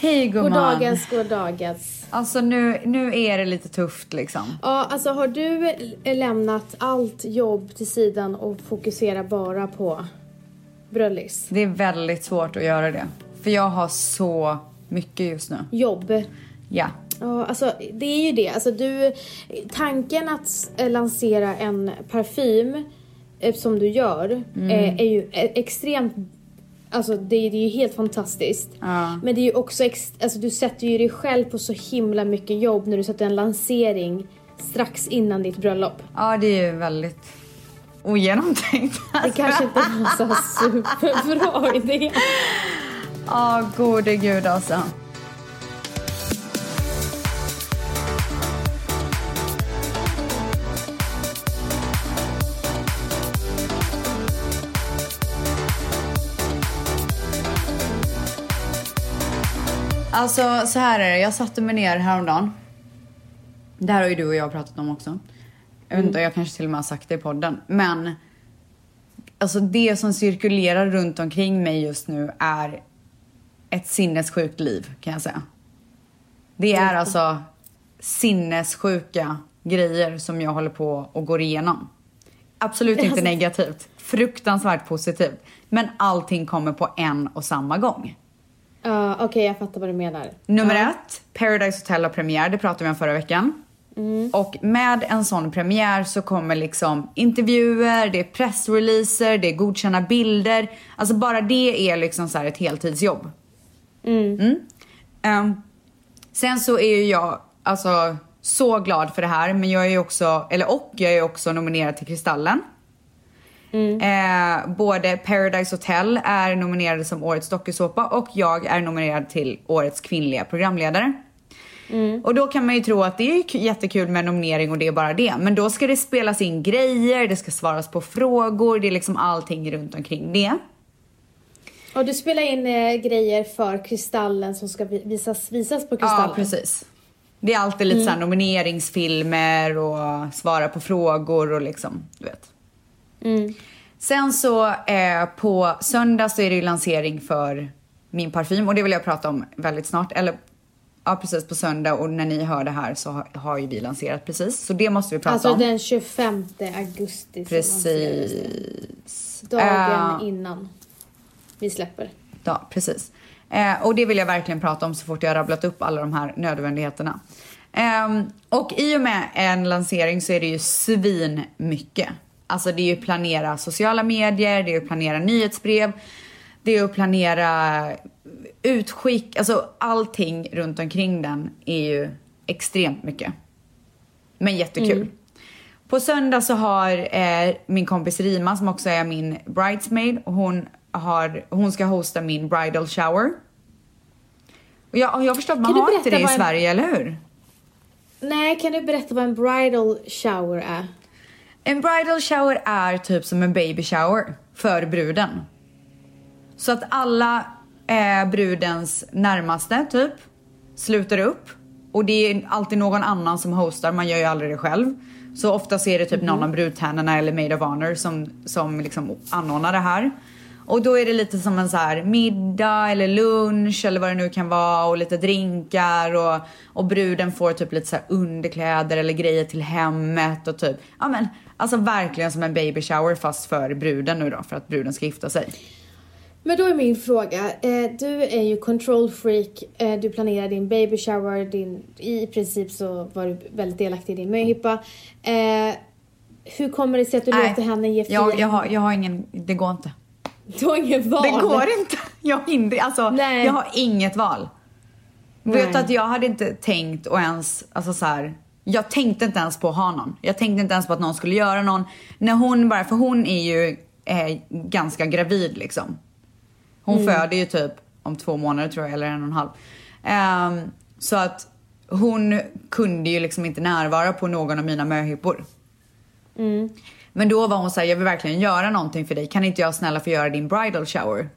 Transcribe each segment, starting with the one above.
Hej gumman. Goddagens, goddagens. Alltså nu, nu är det lite tufft liksom. Ja, alltså har du lämnat allt jobb till sidan och fokuserar bara på bröllis? Det är väldigt svårt att göra det. För jag har så mycket just nu. Jobb? Ja. Ja, alltså det är ju det. Alltså du, tanken att eh, lansera en parfym eh, som du gör Mm. eh, är ju eh, extremt Alltså det, är- det är ju helt fantastiskt. Ja. Men det är ju också, ex, alltså du sätter ju dig själv på så himla mycket jobb när du sätter en lansering strax innan ditt bröllop. Ja, det är ju väldigt ogenomtänkt. Det kanske inte var så superbra idé. Ja, gode gud alltså. Alltså så här är det, jag satte mig ner häromdagen. Det här har ju du och jag pratat om också. Jag vet inte, jag kanske till och med har sagt det i podden. Men alltså det som cirkulerar runt omkring mig just nu är ett sinnessjukt liv kan jag säga. Det är alltså sinnessjuka grejer som jag håller på och går igenom. Absolut inte Alltså- negativt, fruktansvärt positivt. Men allting kommer på en och samma gång. Ja, Okej, jag fattar vad du menar. Nummer ja. ett, Paradise Hotel har premiär, det pratade vi om förra veckan. Och med en sån premiär så kommer liksom intervjuer, det är pressreleaser, det är godkända bilder. Alltså bara det är liksom så ett heltidsjobb. Mm. Ehm, sen så är ju jag alltså så glad för det här, men jag är ju också, eller och jag är också nominerad till Kristallen. Eh, både Paradise Hotel är nominerade som årets dokusåpa och jag är nominerad till årets kvinnliga programledare. Och då kan man ju tro att det är jättekul med nominering och det är bara det. Men då ska det spelas in grejer, det ska svaras på frågor, det är liksom allting runt omkring det. Och du spelar in eh, grejer för Kristallen som ska vi- visas, visas på Kristallen? Ja, precis. Det är alltid lite här nomineringsfilmer och svara på frågor och liksom, du vet. Sen så eh, på söndag så är det ju lansering för min parfym och det vill jag prata om väldigt snart. Eller ja, precis på söndag och när ni hör det här så har, har ju vi lanserat precis. Så det måste vi prata Alltså om. den 25 augusti. Precis. Dagen Eh, innan vi släpper. Ja, precis. Eh, och det vill jag verkligen prata om så fort jag har rabblat upp alla de här nödvändigheterna. Ehm, och i och med en lansering så är det ju svin mycket. Alltså det är ju planera sociala medier, det är att planera nyhetsbrev, det är att planera utskick, alltså allting runt omkring den är ju extremt mycket. Men jättekul. På söndag så har eh, min kompis Rima som också är min bridesmaid, hon, har, hon ska hosta min bridal shower. Och jag, jag förstår att man har inte det i en- Sverige, eller hur? Nej, kan du berätta vad en bridal shower är? En bridal shower är typ som en baby shower för bruden. Så att alla eh, brudens närmaste typ sluter upp. Och det är alltid någon annan som hostar, man gör ju aldrig det själv. Så ofta är det typ någon av brudtärnorna eller maid of honor som, som liksom anordnar det här. Och då är det lite som en så här middag eller lunch eller vad det nu kan vara och lite drinkar och, och bruden får typ lite så här underkläder eller grejer till hemmet och typ, ja men alltså verkligen som en baby shower fast för bruden nu då för att bruden ska gifta sig. Men då är min fråga, eh, du är ju control freak, eh, du planerar din baby shower, din, i princip så var du väldigt delaktig i din möhippa. Eh, hur kommer det sig att du Nej, låter henne ge fri? jag, jag, har, jag har ingen, det går inte. Du har ingen val. Det går inte. Jag, hinner, alltså, Nej. jag har inget val. Nej. Vet att jag hade inte tänkt och ens, alltså så här, jag tänkte inte ens på att ha någon. Jag tänkte inte ens på att någon skulle göra någon. När hon bara, för hon är ju eh, ganska gravid liksom. Hon föder ju typ om två månader tror jag, eller en och en halv. Ehm, så att hon kunde ju liksom inte närvara på någon av mina möhippor. Men då var hon såhär, jag vill verkligen göra någonting för dig. Kan inte jag snälla få göra din bridal shower?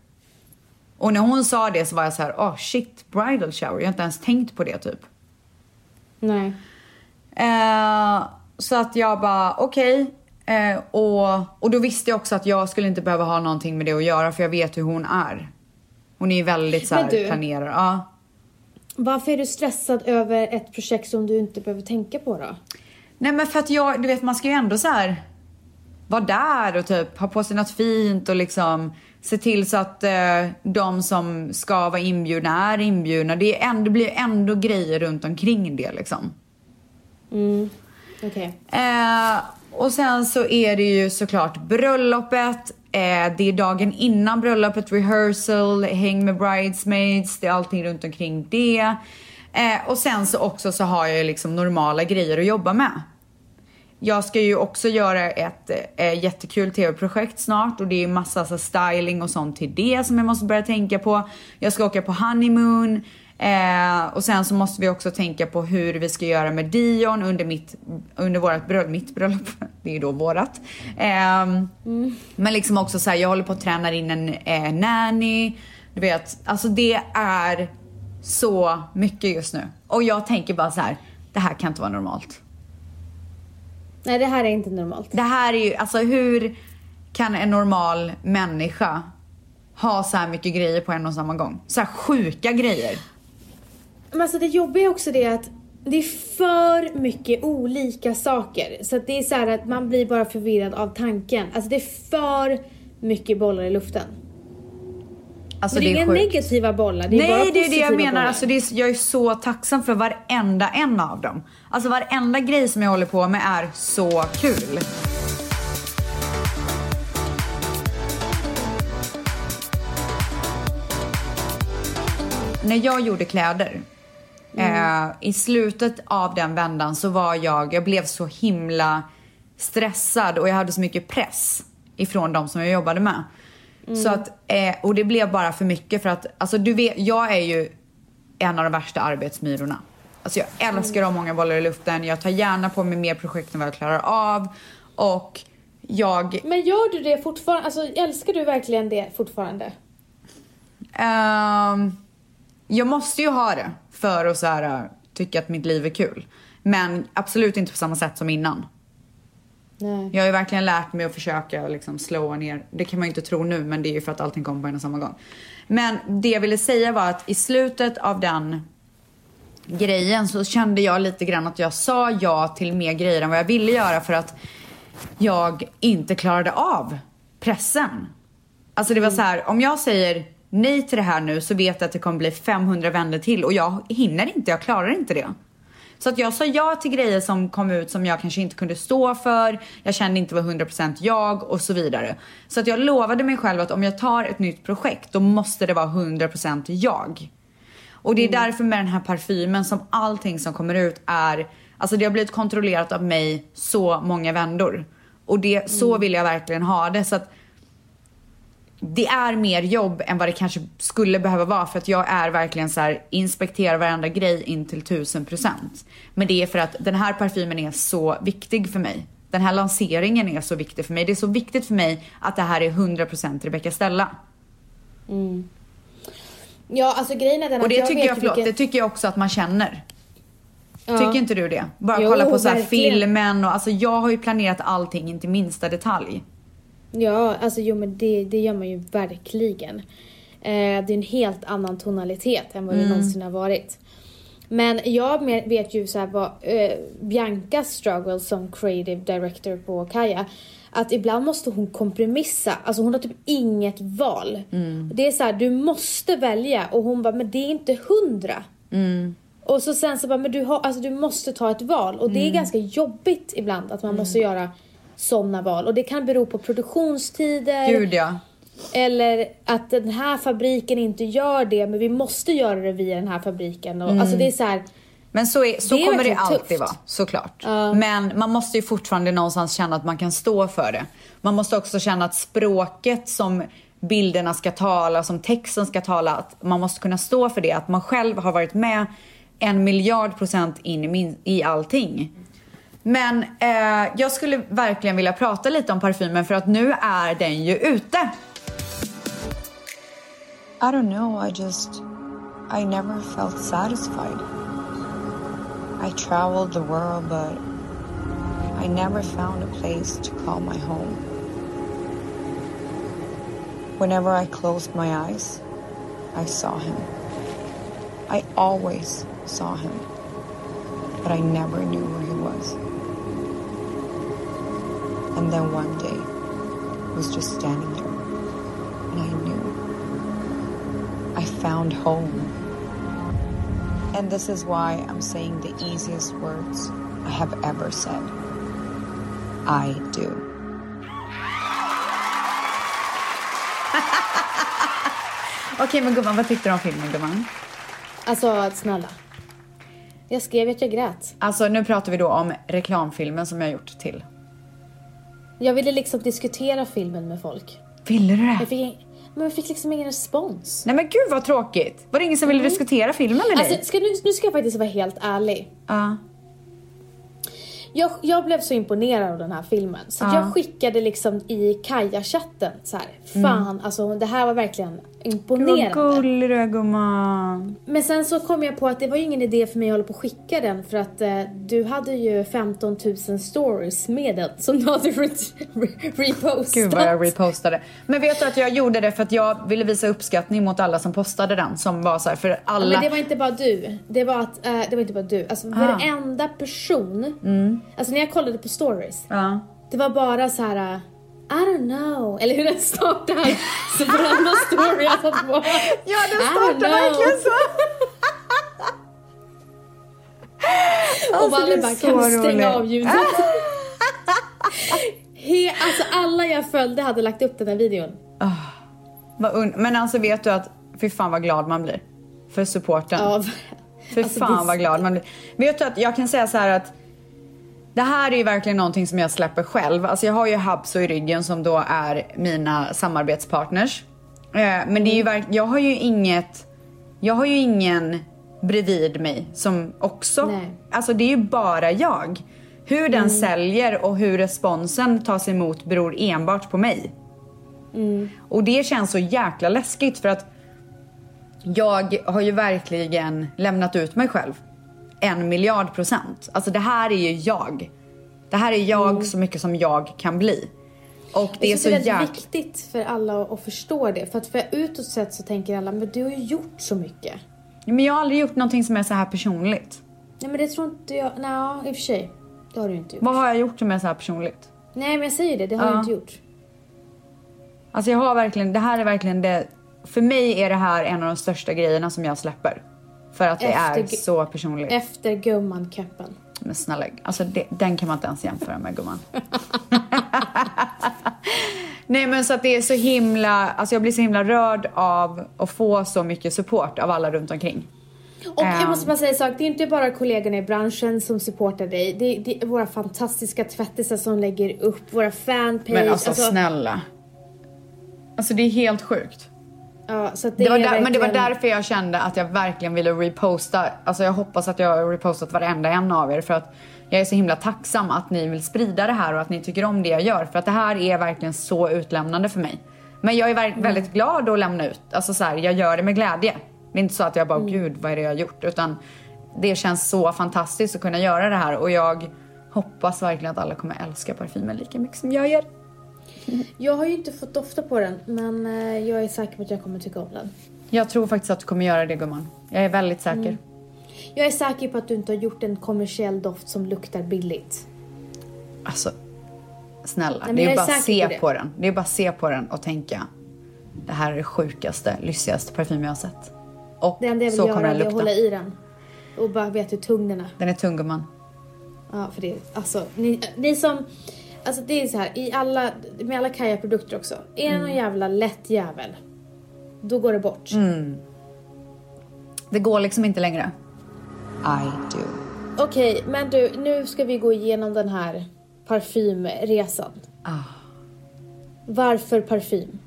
Och när hon sa det så var jag så här, oh shit, bridal shower. Jag har inte ens tänkt på det typ. Nej. Eh, så att jag bara, okej. Eh, och, och då visste jag också att jag skulle inte behöva ha någonting med det att göra för jag vet hur hon är. Hon är ju väldigt så här Men du- planerad. Ja. Varför är du stressad över ett projekt som du inte behöver tänka på då? Nej men för att jag, du vet man ska ju ändå så här vara där och typ ha på sig något fint och liksom se till så att eh, de som ska vara inbjudna är inbjudna. Det, är ändå, det blir ändå grejer runt omkring det liksom. Mm. Okay. Eh, och sen så är det ju såklart bröllopet. Eh, det är dagen innan bröllopet, rehearsal, häng med bridesmaids, det är allting runt omkring det. Eh, och sen så också så har jag liksom normala grejer att jobba med. Jag ska ju också göra ett eh, jättekul tv-projekt snart och det är massa så, styling och sånt till det som jag måste börja tänka på. Jag ska åka på honeymoon. Eh, och sen så måste vi också tänka på hur vi ska göra med Dion under, mitt, under vårat bröllop, mitt bröllop, det är ju då vårat. Eh, mm. Men liksom också så här, jag håller på att träna in en eh, nanny. Du vet, alltså det är så mycket just nu. Och jag tänker bara så här, det här kan inte vara normalt. Nej, det här är inte normalt. Det här är ju, alltså hur kan en normal människa ha så här mycket grejer på en och samma gång? Så här sjuka grejer. Men alltså det jobbiga är också det att det är för mycket olika saker. Så att det är så att man blir bara förvirrad av tanken. Alltså det är för mycket bollar i luften. Alltså, Men det är, det är inga sjukt. negativa bollar, det är Nej, bara det är det jag menar. Alltså, det är, jag är så tacksam för varenda en av dem. Alltså varenda grej som jag håller på med är så kul. När jag gjorde kläder, mm. eh, i slutet av den vändan så var jag, jag blev så himla stressad och jag hade så mycket press ifrån de som jag jobbade med. Mm. Så att, eh, och det blev bara för mycket för att, alltså du vet, jag är ju en av de värsta arbetsmyrorna. Alltså jag älskar att ha många bollar i luften, jag tar gärna på mig mer projekt än vad jag klarar av. Och jag... Men gör du det fortfarande? Alltså älskar du verkligen det fortfarande? Um, jag måste ju ha det för att så här, tycka att mitt liv är kul. Men absolut inte på samma sätt som innan. Nej. Jag har ju verkligen lärt mig att försöka liksom slå ner. Det kan man ju inte tro nu men det är ju för att allting kommer på en och samma gång. Men det jag ville säga var att i slutet av den grejen så kände jag lite grann att jag sa ja till mer grejer än vad jag ville göra för att jag inte klarade av pressen. Alltså det var så här, om jag säger nej till det här nu så vet jag att det kommer bli 500 vänner till och jag hinner inte, jag klarar inte det. Så att jag sa ja till grejer som kom ut som jag kanske inte kunde stå för, jag kände inte var 100% jag och så vidare. Så att jag lovade mig själv att om jag tar ett nytt projekt då måste det vara 100% jag. Och det är mm. därför med den här parfymen som allting som kommer ut är, alltså det har blivit kontrollerat av mig så många vändor. Och det, så mm. vill jag verkligen ha det. Så att det är mer jobb än vad det kanske skulle behöva vara för att jag är verkligen så här inspekterar varenda grej in till tusen procent. Men det är för att den här parfymen är så viktig för mig. Den här lanseringen är så viktig för mig. Det är så viktigt för mig att det här är 100% Rebecca Stella. Mm. Ja, alltså grejen är den Och det jag tycker jag, förlåt, vilket... det tycker jag också att man känner. Ja. Tycker inte du det? Bara jo, kolla på så filmen och alltså jag har ju planerat allting in till minsta detalj. Ja, alltså jo men det, det gör man ju verkligen. Eh, det är en helt annan tonalitet än vad det mm. någonsin har varit. Men jag vet ju så här vad eh, Biancas struggle som creative director på Kaja att ibland måste hon kompromissa. Alltså hon har typ inget val. Mm. Det är så här, du måste välja och hon bara, men det är inte hundra. Mm. Och så sen så bara, men du, har, alltså, du måste ta ett val och det är mm. ganska jobbigt ibland att man mm. måste göra sådana val. Och det kan bero på produktionstider. Gud ja. Eller att den här fabriken inte gör det men vi måste göra det via den här fabriken. Och, mm. Alltså det är så här, men så, är, så det kommer det alltid tufft. vara, såklart. Uh. Men man måste ju fortfarande någonstans känna att man kan stå för det. Man måste också känna att språket som bilderna ska tala, som texten ska tala, att man måste kunna stå för det. Att man själv har varit med en miljard procent in i, min, i allting. Men eh, jag skulle verkligen vilja prata lite om parfymen för att nu är den ju ute. I don't know, I just... I never felt satisfied. I traveled the world but I never found a place to call my home. Whenever I closed my eyes, I saw him. I always saw him, but I never knew where he was. And then one day, he was just standing there, and I knew. I found home. And this is why I'm saying the easiest words I have ever said. I do. Okej men gumman, vad tyckte du om filmen gumman? Alltså snälla. Jag skrev att jag grät. Alltså nu pratar vi då om reklamfilmen som jag gjort till. Jag ville liksom diskutera filmen med folk. Ville du det? Jag fick, men jag fick liksom ingen respons. Nej men gud vad tråkigt. Var det ingen som ville diskutera filmen med dig? Alltså, ska, nu, nu ska jag faktiskt vara helt ärlig. Ja. Jag, jag blev så imponerad av den här filmen så Ja. jag skickade liksom i Kaja-chatten så här. Fan, alltså det här var verkligen Vad imponerande. gullig du är gumman. Men sen så kom jag på att det var ju ingen idé för mig att hålla på och skicka den för att eh, du hade ju 15 000 stories med den som du hade re- re- repostat. Gud vad jag repostade. Men vet du att jag gjorde det för att jag ville visa uppskattning mot alla som postade den. Som var så här, för Ja, alla... men det var inte bara du. Det var, att, eh, det var inte bara du. Alltså varenda person. Alltså när jag kollade på stories. Ja. Det var bara så här. I don't know. Eller hur den startar. Så varenda story jag satt på. Ja, den startar verkligen så. Och Alltså, det Valle bara, kan du stänga roligt." av ljudet? He, alltså alla jag följde hade lagt upp den här videon. Un- Men alltså vet du att, fy fan vad glad man blir. För supporten. Av, För alltså, fan det- vad glad man blir. Vet du att jag kan säga så här att det här är ju verkligen någonting som jag släpper själv. Alltså jag har ju Habso i ryggen som då är mina samarbetspartners. Eh, Men det är ju verk- jag har ju inget, jag har ju ingen bredvid mig som också, Nej. alltså det är ju bara jag. Hur den säljer och hur responsen tas emot beror enbart på mig. Och det känns så jäkla läskigt för att jag har ju verkligen lämnat ut mig själv. En miljard procent. Alltså det här är ju jag. Det här är jag så mycket som jag kan bli. Och det är Jag så det är väldigt viktigt för alla att förstå det. För att för utåt sett så tänker alla, men du har ju gjort så mycket. Men jag har aldrig gjort någonting som är så här personligt. Nej men det tror inte jag, nej i och för sig. Det har du inte gjort. Vad har jag gjort som är så här personligt? Nej men jag säger det, det har Ja. du inte gjort. Alltså jag har verkligen, det här är verkligen det... För mig är det här en av de största grejerna som jag släpper. För att det är Efter- så personligt. Efter gumman-keppen. Men snälla, alltså det, den kan man inte ens jämföra med gumman. Nej men så att det är så himla, alltså jag blir så himla rörd av att få så mycket support av alla runt omkring. Och jag Ehm. måste bara säga en sak, det är inte bara kollegorna i branschen som supportar dig. Det, det är våra fantastiska tvättisar som lägger upp, våra fanpage. Men alltså, snälla. Alltså det är helt sjukt. Ja, så det Det var är där, men det var verkligen- därför jag kände att jag verkligen ville reposta. Alltså jag hoppas att jag har repostat varenda en av er för att jag är så himla tacksam att ni vill sprida det här och att ni tycker om det jag gör för att det här är verkligen så utlämnande för mig. Men jag är ver- väldigt glad att lämna ut. Alltså så här, jag gör det med glädje. Det är inte så att jag bara, gud vad är det jag har gjort? Utan det känns så fantastiskt att kunna göra det här och jag hoppas verkligen att alla kommer älska parfymen lika mycket som jag gör. Jag har ju inte fått dofta på den, men eh, jag är säker på att jag kommer tycka om den. Jag tror faktiskt att du kommer göra det gumman. Jag är väldigt säker. Jag är säker på att du inte har gjort en kommersiell doft som luktar billigt. Alltså, snälla. men det är är bara säker se på på, den. Det är bara att se på den och tänka. Det här är det sjukaste, lyxigaste parfym jag har sett. Och Det enda jag vill så göra kommer den är att hålla i den. Och bara veta hur tung den är. Den är tung gumman. Ja, för det, alltså, ni, ni som, alltså det är så här, i alla, med alla Kaja-produkter också. Är det någon jävla lätt jävel, då går det bort. Det går liksom inte längre. I do. Okej, men du, nu ska vi gå igenom den här parfymresan. Varför parfym?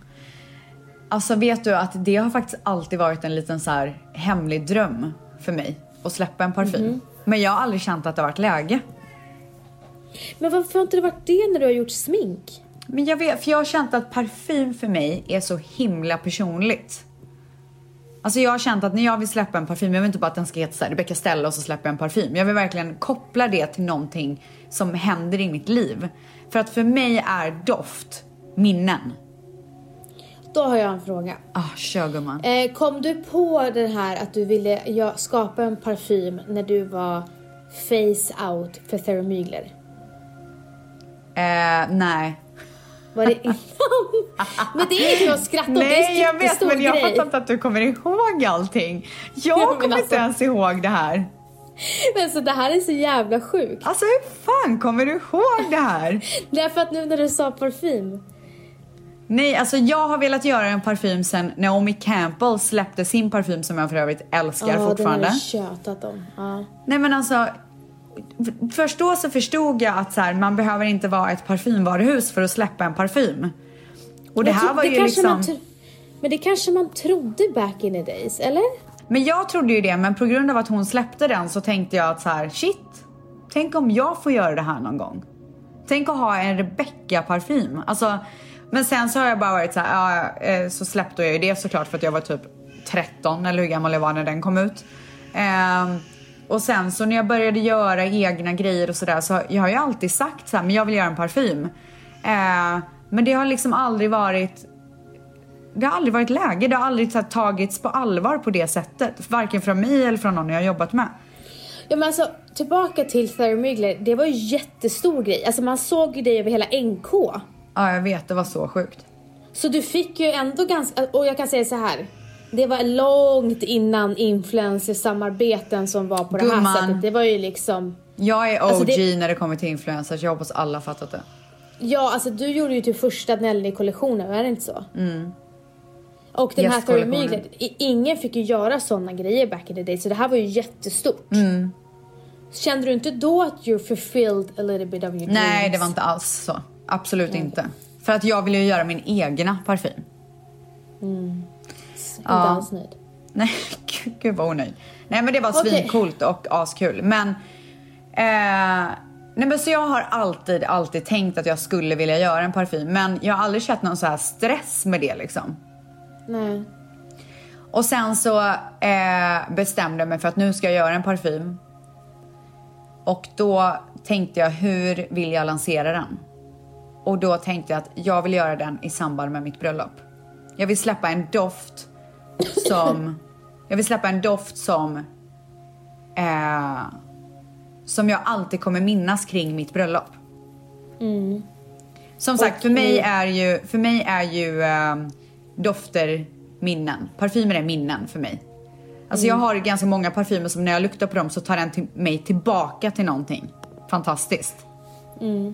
Alltså vet du att det har faktiskt alltid varit en liten så här hemlig dröm för mig. Att släppa en parfym. Mhm. Men jag har aldrig känt att det har varit läge. Men varför har inte det varit det när du har gjort smink? Men jag vet, för jag har känt att parfym för mig är så himla personligt. Alltså jag har känt att när jag vill släppa en parfym, jag vill inte bara att den ska heta såhär Rebecca Stella och så släpper jag en parfym. Jag vill verkligen koppla det till någonting som händer i mitt liv. För att för mig är doft minnen. då har jag en fråga. Ah, kör gumman. Eh, kom du på det här att du ville skapa en parfym när du var face out för Thermygler? Eh, nej. Var det men det är ingenting att skratta åt, det är Nej, en jag vet men jag grej. fattar inte att du kommer ihåg allting. Jag Ja, kommer alltså- inte ens ihåg det här. Men så det här är så jävla sjukt. Alltså hur fan kommer du ihåg det här? Därför att nu när du sa parfym. Nej, alltså jag har velat göra en parfym sen Naomi Campbell släppte sin parfym som jag för övrigt älskar Ja, den har fortfarande. du tjötat om. Ja. Nej men alltså, först då så förstod jag att så här, man behöver inte vara ett parfymvaruhus för att släppa en parfym. Och det här var ju kanske liksom... men det kanske man trodde back in the days, eller? Men jag trodde ju det, men på grund av att hon släppte den så tänkte jag att så här, shit, tänk om jag får göra det här någon gång. Tänk att ha en Rebecca-parfym. Alltså, men sen så har jag bara varit så här, ja, eh, så släppte jag ju det såklart för att jag var typ 13 eller hur gammal jag var när den kom ut. Ehm, och sen så när jag började göra egna grejer och sådär så jag har ju alltid sagt så här, men jag vill göra en parfym. Ehm, men det har liksom aldrig varit det har aldrig varit läge, det har aldrig så här, tagits på allvar på det sättet. Varken från mig eller från någon jag har jobbat med. Ja men alltså tillbaka till Thermygler, det var ju jättestor grej. Alltså man såg ju dig över hela NK. Ja, jag vet, det var så sjukt. Så du fick ju ändå ganska, och jag kan säga så här. Det var långt innan influencersamarbeten som var på det här Gumman. sättet. Det var ju liksom, Jag är OG Alltså, det- när det kommer till influencers, jag hoppas alla fattat det. ja alltså du gjorde ju typ första Nelly-kollektionen, är det inte så? Mm. Och den här Gästkollektionen. Thermygler, i- ingen fick ju göra sådana grejer back in the day så det här var ju jättestort. Mm. Kände du inte då att you fulfilled a little bit of your dreams? Nej, det var inte alls så. Absolut inte. För att jag ville ju göra min egna parfym. Inte alls nöjd. Nej, gud, gud vad onöjd. Nej men det var Okej. svincoolt och askul. Men, eh, nej men så jag har alltid, alltid tänkt att jag skulle vilja göra en parfym. Men jag har aldrig känt någon så här stress med det liksom. Nej. Och sen så eh, bestämde jag mig för att nu ska jag göra en parfym. Och då tänkte jag, hur vill jag lansera den? Och då tänkte jag att jag vill göra den i samband med mitt bröllop. Jag vill släppa en doft som... jag vill släppa en doft som... Eh, som jag alltid kommer minnas kring mitt bröllop. Som sagt, för mig är ju, för mig är ju eh, dofter minnen. Parfymer är minnen för mig. Alltså jag har ganska många parfymer som när jag luktar på dem så tar den till mig tillbaka till någonting fantastiskt. Eh,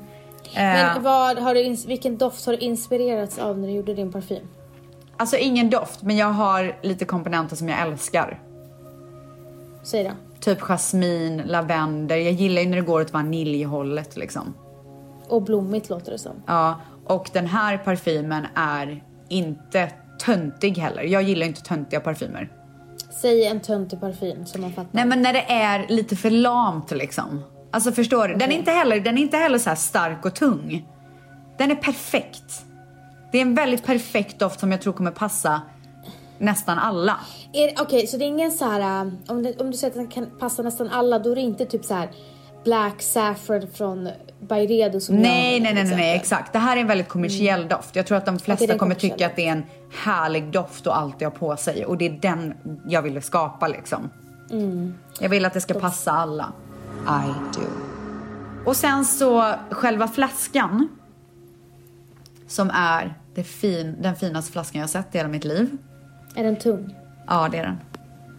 Men vad har du, vilken doft har du inspirerats av när du gjorde din parfym? Alltså ingen doft, men jag har lite komponenter som jag älskar. Säg då. Typ jasmin, lavendel. Jag gillar ju när det går åt vaniljhållet liksom. Och blommigt låter det som. Ja, och den här parfymen är inte töntig heller. Jag gillar inte töntiga parfymer. Säg en töntig parfym som man fattar. Nej men när det är lite för lamt liksom. Alltså förstår du? Den är inte heller, den är inte heller så stark och tung. Den är perfekt. Det är en väldigt perfekt doft som jag tror kommer passa nästan alla. Okej, så det är ingen så här... äh, Om, det, om du säger att den kan passa nästan alla, då är det inte typ så här Black Saffron från Byredo som jag Nej, har, nej, nej, nej, nej, exakt. Det här är en väldigt kommersiell doft. Jag tror att de flesta är kommer tycka att det är en härlig doft att alltid ha på sig. Och det är den jag ville skapa liksom. Jag vill att det ska passa alla. I do. Och sen så själva flaskan. Som är det fin, den finaste flaskan jag har sett i hela mitt liv. Är den tung? Ja, det är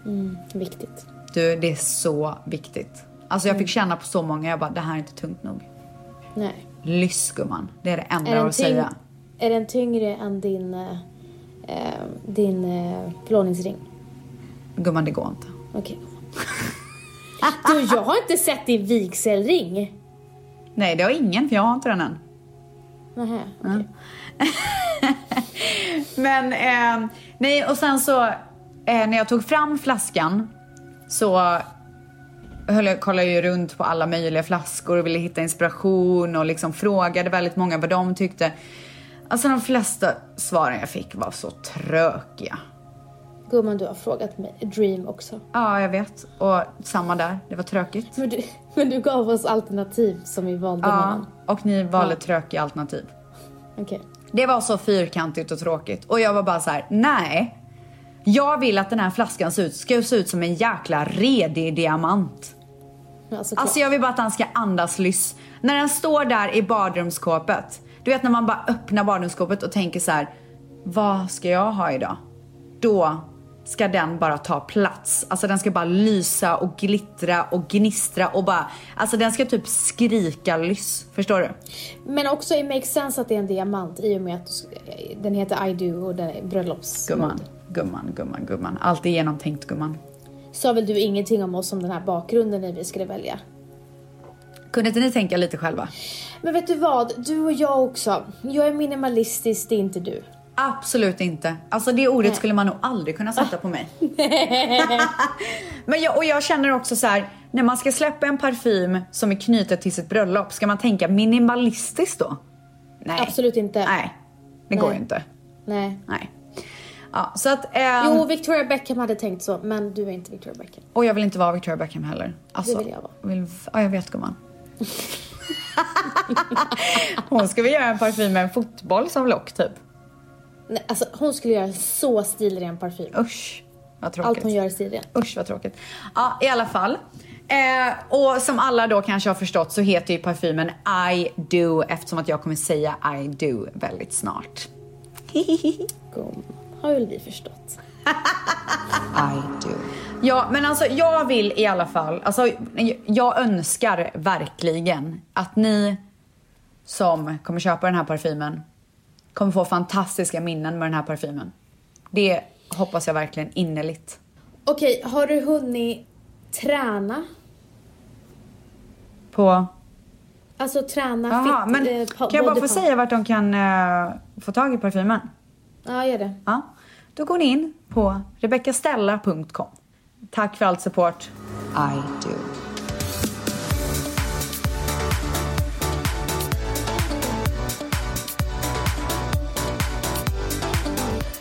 den. Viktigt. Du, det är så viktigt. Alltså jag fick känna på så många, jag bara, det här är inte tungt nog. Nej. Lyss gumman, det är det enda Är jag har att säga. är den tyngre än din, eh, eh, din eh, förlovningsring? Gumman, det går inte. Okej. Du, jag har inte sett din vigselring. Nej, det har ingen, för jag har inte den än. Nähä, okej. Men, eh, nej och sen så eh, när jag tog fram flaskan så höll jag, kollade jag runt på alla möjliga flaskor och ville hitta inspiration och liksom frågade väldigt många vad de tyckte. Alltså de flesta svaren jag fick var så trökiga. Gumman, du har frågat mig. Dream också. Ja, jag vet. Och samma där, det var tråkigt. Men du, men du gav oss alternativ som vi valde Ja, mellan. och ni valde Ja. trökiga alternativ. Okej. Det var så fyrkantigt och tråkigt. Och jag var bara så här: nej. Jag vill att den här flaskan ser ut, ska se ut som en jäkla redig diamant. Alltså, Alltså jag vill bara att den ska andas lyss. När den står där i badrumsskåpet. Du vet när man bara öppnar badrumsskåpet och tänker så här: vad ska jag ha idag? Då ska den bara ta plats. Alltså den ska bara lysa och glittra och gnistra och bara, alltså den ska typ skrika lyss. Förstår du? Men också it makes sense att det är en diamant i och med att den heter I do och den är bröllops. Gumman, gumman, gumman, gumman. Allt är genomtänkt gumman. Sa väl du ingenting om oss om den här bakgrunden när vi skulle välja? Kunde inte ni tänka lite själva? Men vet du vad? Du och jag också. Jag är minimalistisk, det är inte du. Absolut inte. Alltså det ordet Nej. skulle man nog aldrig kunna sätta på mig. Men jag, och jag känner också så här, när man ska släppa en parfym som är knutet till sitt bröllop, ska man tänka minimalistiskt då? Nej. Absolut inte. Nej, det går Nej. ju inte. Nej. Nej. Ja, så att... ehm, Jo, Victoria Beckham hade tänkt så, men du är inte Victoria Beckham. Och jag vill inte vara Victoria Beckham heller. Alltså, Det vill jag vara. Vill, ja, jag vet gumman. Hon ska väl göra en parfym med en fotboll som lock typ. Nej, alltså hon skulle göra så stilren parfym. Usch, vad tråkigt. Allt hon gör är stilren. Usch vad tråkigt. Ja, i alla fall. Eh, och som alla då kanske har förstått så heter ju parfymen I do eftersom att jag kommer säga I do väldigt snart. Gum. Har väl vi förstått. I do. Ja, men alltså jag vill i alla fall, alltså jag önskar verkligen att ni som kommer köpa den här parfymen kommer få fantastiska minnen med den här parfymen. Det hoppas jag verkligen innerligt. Okej, har du hunnit träna? På... Alltså träna Jaha, fit, men eh, kan jag bara få säga vart de kan eh, få tag i parfymen? Ja, gör det. Ja, då går ni in på rebeccastella.com. Tack för allt support. I do.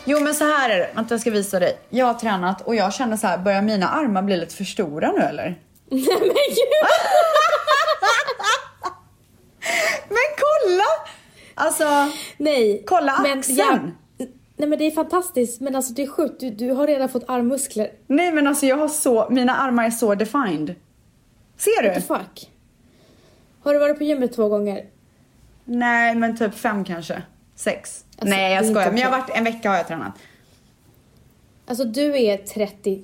Jo men så här är det, vänta jag ska visa dig. Jag har tränat och jag känner så här, börjar mina armar bli lite för stora nu eller? Nej men gud! Men kolla! Alltså, Nej. Kolla men axeln. jag- nej men det är fantastiskt, men alltså det är sjukt. Du, du har redan fått armmuskler. nej men alltså jag har så, mina armar är så defined. Ser What the du? fuck? Har du varit på gymmet två gånger? Nej men typ fem kanske. Sex. Alltså, nej jag skojar, men jag har varit, en vecka har jag tränat. Alltså du är 30,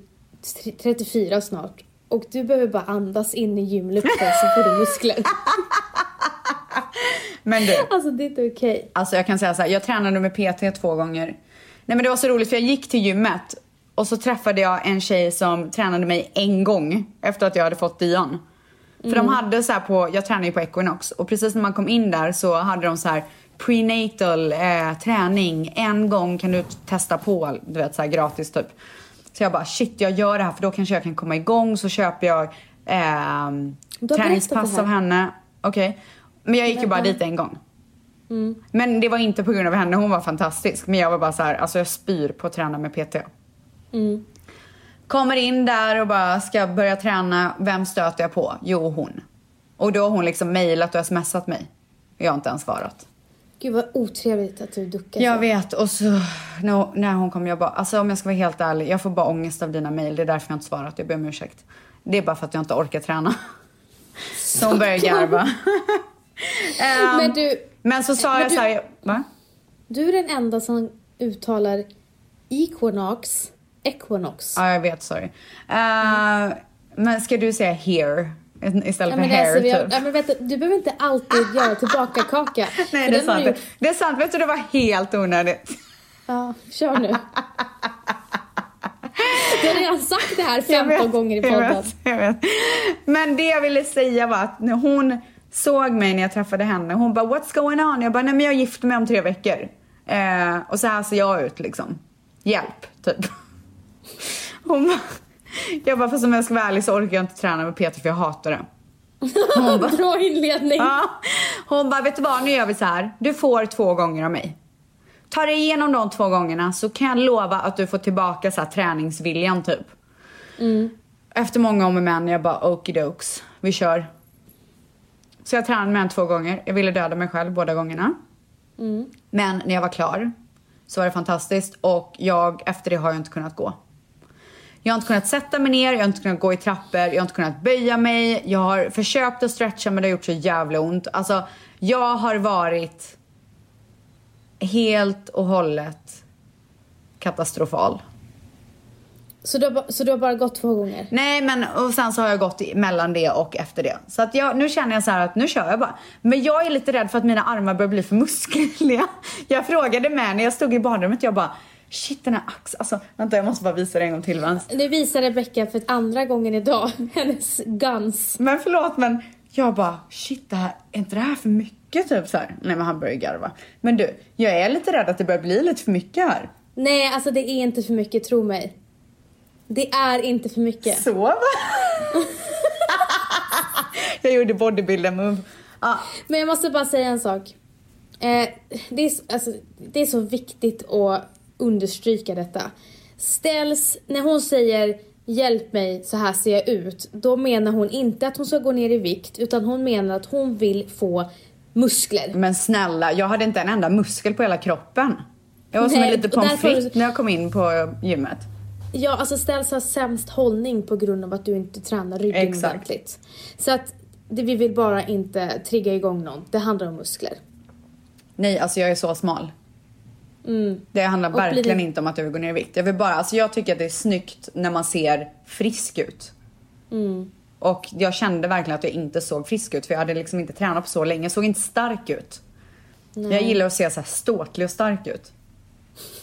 34 snart. Och du behöver bara andas in i gymluften så får du muskler. Men du. Alltså det är inte okej. Alltså jag kan säga så här, jag tränade med PT två gånger. Nej men det var så roligt för jag gick till gymmet och så träffade jag en tjej som tränade mig en gång efter att jag hade fått Dion. För de hade så här på, jag tränar ju på Equinox och precis när man kom in där så hade de så här prenatal eh, träning. En gång kan du testa på, du vet så här gratis typ. Så jag bara shit jag gör det här för då kanske jag kan komma igång så köper jag eh, träningspass av henne. Okej. Men jag gick ju bara dit en gång. Men det var inte på grund av henne, hon var fantastisk. Men jag var bara så här, alltså jag spyr på att träna med PT. Kommer in där och bara ska börja träna, vem stöter jag på? Jo, hon. Och då har hon liksom mejlat och smsat mig. Jag har inte ens svarat. Gud vad otrevligt att du duckar Jag vet och så när, hon kom jag bara, alltså om jag ska vara helt ärlig, jag får bara ångest av dina mejl. Det är därför jag inte svarat, jag ber om ursäkt. Det är bara för att jag inte orkar träna. Så hon börjar garva. Ehm, Men du, men så sa men jag du- så här, va? du är den enda som uttalar Equinox, Equinox. Ja, jag vet, sorry. Uh, men ska du säga here istället Ja, för hair alltså, typ? ja, men vänta, du behöver inte alltid göra tillbaka kaka. Nej, det är sant. du gjort- Det är sant. Vet du, det var helt onödigt. Ja, kör nu. Du har redan sagt det här Jag 15 vet, gånger i jag podden. vet, jag vet. Men det jag ville säga var att hon såg mig när jag träffade henne, hon bara “What's going on?” Jag bara “Nej men jag gifter mig om tre veckor”. Eh, och så här ser jag ut liksom. Hjälp, typ. Hon bara, jag bara “Fast om jag ska vara ärlig så orkar jag inte träna med Peter för jag hatar det”. Hon bara, Bra inledning. Ja. Hon bara, vet du vad, nu gör vi så här. Du får två gånger av mig. Ta dig igenom de två gångerna så kan jag lova att du får tillbaka så här, träningsviljan typ. Efter många om och men, jag bara okidokes, vi kör. Så jag tränade med henne två gånger. Jag ville döda mig själv båda gångerna. Men när jag var klar så var det fantastiskt och jag, efter det har jag inte kunnat gå. Jag har inte kunnat sätta mig ner, jag har inte kunnat gå i trappor, jag har inte kunnat böja mig. Jag har försökt att stretcha men det har gjort så jävla ont. Alltså, jag har varit helt och hållet katastrofal. Så du, har, så du har bara gått två gånger? Nej men och sen så har jag gått mellan det och efter det. Så att jag, nu känner jag så här att nu kör jag bara. Men jag är lite rädd för att mina armar börjar bli för muskliga. Jag frågade med när jag stod i badrummet, jag bara shit den här axeln, alltså vänta jag måste bara visa det en gång till vänster. Nu visar Rebecca för andra gången idag hennes guns. Men förlåt men jag bara shit det här, är inte det här för mycket typ så här? Nej men han börjar garva. Men du, jag är lite rädd att det börjar bli lite för mycket här. Nej, alltså det är inte för mycket, tro mig. Det är inte för mycket. Så va? jag gjorde bodybuilder move. Ja, Men jag måste bara säga en sak. Eh, det, är, så- alltså, det är så viktigt att understryka detta. Ställs, när hon säger hjälp mig, så här ser jag ut. Då menar hon inte att hon ska gå ner i vikt utan hon menar att hon vill få muskler. Men snälla, jag hade inte en enda muskel på hela kroppen. Jag var som Nej, en liten pommes frites när jag kom in på gymmet. Ja, alltså Ställs har sämst hållning på grund av att du inte tränar ryggen Exakt. ordentligt. Så att det, vi vill bara inte trigga igång någon. Det handlar om muskler. Nej, alltså jag är så smal. Mm. Det handlar Och blir verkligen det- inte om att jag vill gå ner i vikt. Jag vill bara, alltså jag tycker att det är snyggt när man ser frisk ut. Mm. Och jag kände verkligen att jag inte såg frisk ut för jag hade liksom inte tränat på så länge. Jag såg inte stark ut. Jag gillar att se så här ståtlig och stark ut.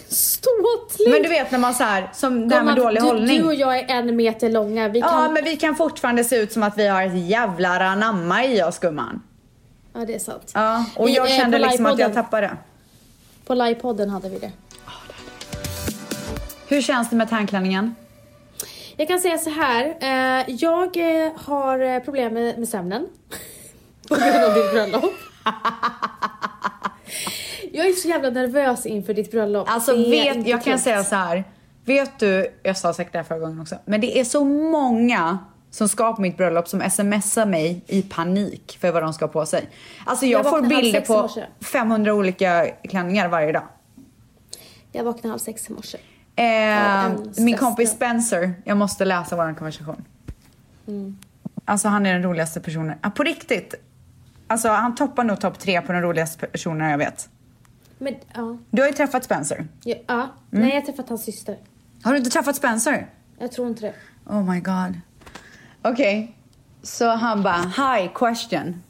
Ståtlig! Men du vet när man så här, som det här med dålig du, hållning. Du och jag är en meter långa. Vi Ja, kan... men vi kan fortfarande se ut som att vi har ett jävla anamma i oss gumman. Ja, det är sant. Ja, och Vi, jag eh, kände liksom att jag tappade det. På livepodden hade vi det. Hur känns det med tandklänningen? Jag kan säga så här. Eh, jag eh, har eh, problem med, med sömnen. På grund av ditt bröllop. jag är så jävla nervös inför ditt bröllop. Alltså vet, jag kan säga så här. Vet du, jag sa säkert det här förra gången också, men det är så många som ska på mitt bröllop som smsar mig i panik för vad de ska på sig. Alltså jag, Jag får bilder på morse. 500 olika klänningar varje dag. Jag vaknade halv sex i morse. Eh, min kompis. Spencer, jag måste läsa vår konversation. Mm. Alltså han är den roligaste personen. Ah, på riktigt. Alltså han toppar nog topp tre på de roligaste personerna jag vet. Men ja. Du har ju träffat Spencer. ja, ja. Mm. Nej, jag har träffat hans syster. Har du inte träffat Spencer? Jag tror inte det. Oh my god. Okej. Så han bara, hi question.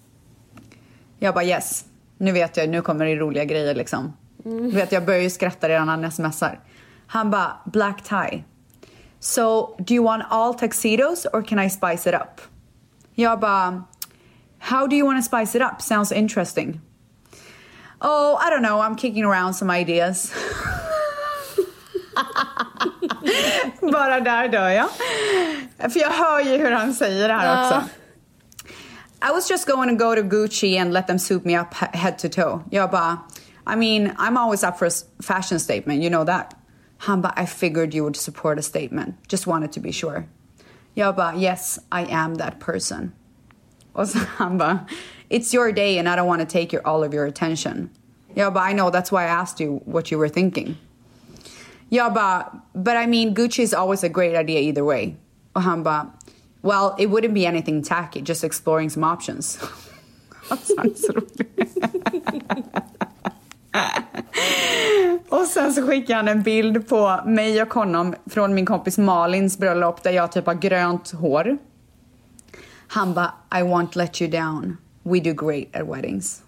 Jag bara yes. Nu vet jag, nu kommer det roliga grejer liksom. Du vet, jag börjar ju skratta redan när han smsar. Han bara, black tie. So, do you want all tuxedos or can I spice it up? Jag bara, how do you want to spice it up? Sounds interesting. Oh, I don't know, I'm kicking around some ideas. Bara där dör jag. För jag hör ju hur han säger det här Ja. också. I was just going to go to Gucci and let them suit me up he- head to toe. Jag bara, I mean, I'm always up for a fashion statement, you know that. Han bara, I figured you would support a statement. Just wanted to be sure. Jag bara, yes, I am that person. Och så han bara, it's your day and I don't want to take your, all of your attention. Jag bara, I know, that's why I asked you what you were thinking. Jag bara, but I mean Gucci is always a great idea either way. Och han bara, well it wouldn't be anything tacky, just exploring some options. alltså han är så rolig. och sen så skickade han en bild på mig och honom från min kompis Malins bröllop där jag typ har grönt hår. Han bara, I won't let you down. We do great at weddings.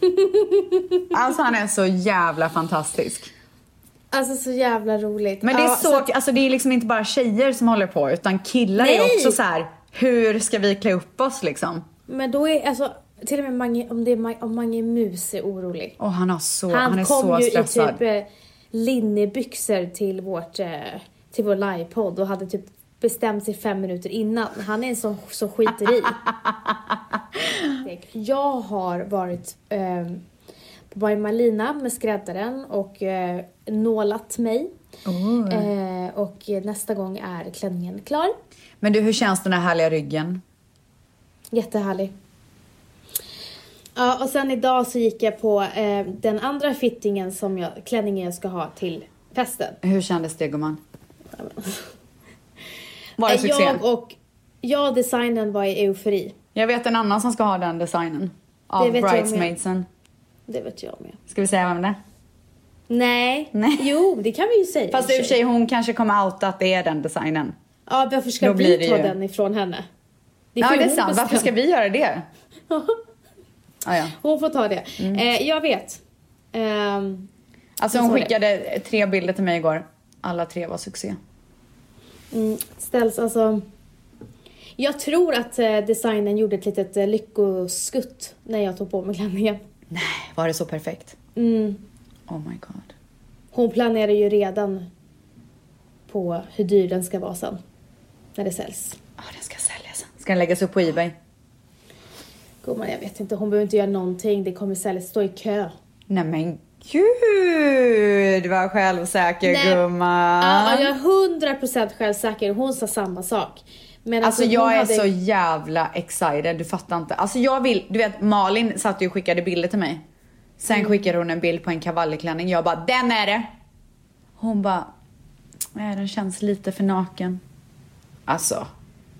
alltså han är så jävla fantastisk. Alltså så jävla roligt. Men det är Ja, så, alltså det är liksom inte bara tjejer som håller på utan killar är Nej! också så här. hur ska vi klä upp oss liksom? Men då är alltså, till och med Mange, om, det är, om Mange Mus är orolig. Och han, har så, Han, han, är kom så ju stressad. i typ eh, linnebyxor till, vårt, eh, till vår livepodd och hade typ bestämt sig fem minuter innan. Han är en sån som skiter i. Jag har varit eh, på By Malina med skräddaren och eh, nålat mig. Oh. Eh, och nästa gång är klänningen klar. Men du, hur känns den här härliga ryggen? Jättehärlig. Ja, och sen idag så gick jag på eh, den andra fittingen som jag, klänningen jag ska ha till festen. Hur kändes det gumman? Var det Eh, succé? Jag och jag designen var i eufori. Jag vet en annan som ska ha den designen. Av bridesmaidsen. Det vet jag med. Ska vi säga vem det är? Nej. Nej. Jo, det kan vi ju säga. Fast i och för sig hon kanske kommer outa att det är den designen. Ja, varför ska Då vi det ta ju- den ifrån henne? Ja får det är sant, bestämma. varför ska vi göra det? Ah, ja. Hon får ta det. Mm. Eh, jag vet. Ehm, Alltså hon såg det. skickade tre bilder till mig igår. Alla tre var succé. mm, ställs alltså... Jag tror att eh, designen gjorde ett litet eh, lyckoskutt när jag tog på mig klänningen. Nej, var det så perfekt? Mm. Oh my god. Hon planerar ju redan på hur dyr den ska vara sen. När det säljs. Ja, den ska säljas sen. Ska den läggas upp på Ebay? Gumman, jag vet inte. Hon behöver inte göra någonting. Det kommer säljas. Stå i kö. Nej men gud vad självsäker Nej. gumman. Ja, jag är hundra procent självsäker. Hon sa samma sak. Men Alltså jag är hade- så jävla excited, du fattar inte. Alltså jag vill, du vet Malin satt ju och skickade bilder till mig. Sen Mm. skickade hon en bild på en kavallerklänning, jag bara den är det! Hon bara, nej den känns lite för naken. Alltså,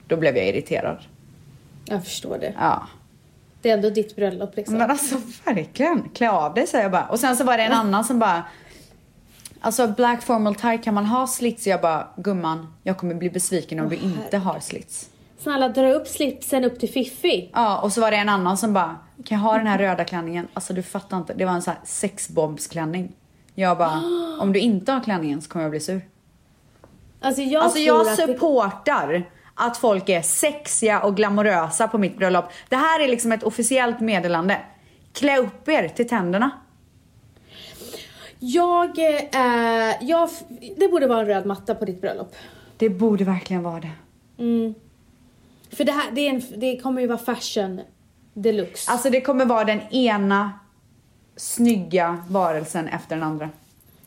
då blev jag irriterad. Jag förstår det. Ja. Det är ändå ditt bröllop liksom. Men alltså verkligen, klä av dig säger jag bara. Och sen så var det en annan som bara, alltså black formal tie kan man ha slits? Jag bara, gumman, jag kommer bli besviken om du inte har slits. Snälla dra upp slipsen upp till Fiffi. Ja, och så var det en annan som bara, kan jag ha den här röda klänningen? Alltså du fattar inte, det var en sån här sexbombsklänning. Jag bara, om du inte har klänningen så kommer jag bli sur. Alltså jag Alltså jag att det- supportar att folk är sexiga och glamorösa på mitt bröllop. Det här är liksom ett officiellt meddelande. Klä upp er till tänderna. Jag, eh, jag, det borde vara en röd matta på ditt bröllop. Det borde verkligen vara det. Mm. För det här, det, en, det kommer ju vara fashion deluxe. Alltså det kommer vara den ena snygga varelsen efter den andra.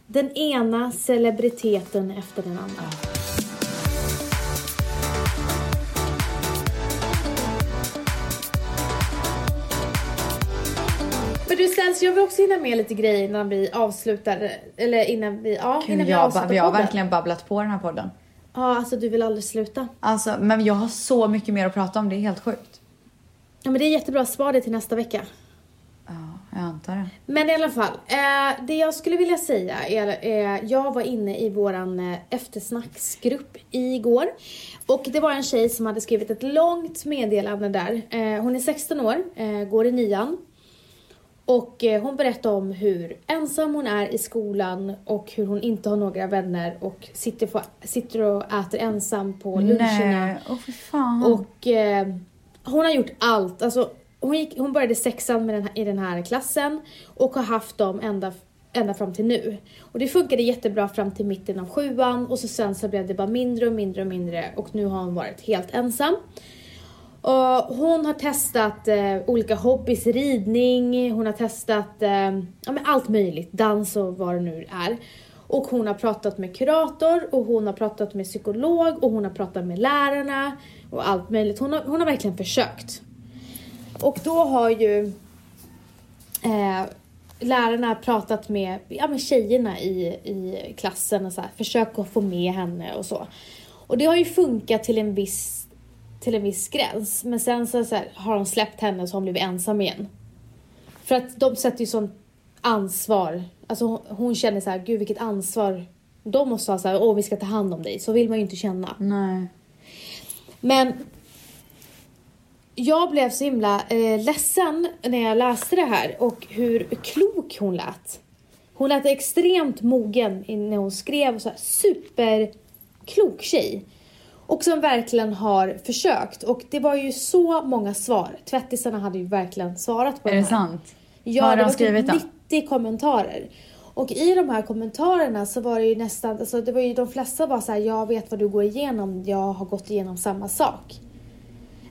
Den ena celebriteten efter den andra. Stens, jag vill också hinna med lite grejer innan vi avslutar, eller innan vi, ja, innan Gud, vi jag, avslutar vi har podden. verkligen babblat på den här podden. Ja, alltså du vill aldrig sluta. Alltså, men jag har så mycket mer att prata om, det är helt sjukt. Ja men det är jättebra, spar det till nästa vecka. Ja, jag antar det. Men i alla fall, eh, det jag skulle vilja säga är, eh, jag var inne i våran eh, eftersnacksgrupp igår och det var en tjej som hade skrivit ett långt meddelande där. Eh, hon är 16 år, eh, går i nian och eh, hon berättar om hur ensam hon är i skolan och hur hon inte har några vänner och sitter, på, sitter och äter ensam på luncherna. Nej, åh fy fan. Och eh, hon har gjort allt. Alltså, hon, gick, hon började sexan med den i den här klassen och har haft dem ända, ända fram till nu. Och det funkade jättebra fram till mitten av sjuan och så sen så blev det bara mindre och mindre och mindre och nu har hon varit helt ensam. Och hon har testat eh, olika hobbys, ridning, hon har testat eh, ja, men allt möjligt, dans och vad det nu är. Och hon har pratat med kurator och hon har pratat med psykolog och hon har pratat med lärarna och allt möjligt. Hon har, hon har verkligen försökt. Och då har ju eh, lärarna pratat med, ja, med tjejerna i, i klassen och så här, försökt att få med henne och så. Och det har ju funkat till en viss, till en viss gräns. Men sen så, så här, har de släppt henne så har hon blivit ensam igen. För att de sätter ju sån ansvar. Alltså hon, hon känner så här, gud vilket ansvar. De måste ha så här, åh vi ska ta hand om dig. Så vill man ju inte känna. Nej. Men jag blev så himla eh, ledsen när jag läste det här och hur klok hon lät. Hon lät extremt mogen när hon skrev, så här, superklok tjej. Och som verkligen har försökt. Och det var ju så många svar. Tvättisarna hade ju verkligen svarat på Är det här. sant? Ja, Vad har det de var skrivit typ då? 90 kommentarer. Och i de här kommentarerna så var det ju nästan, alltså det var ju de flesta var så här, jag vet vad du går igenom, jag har gått igenom samma sak.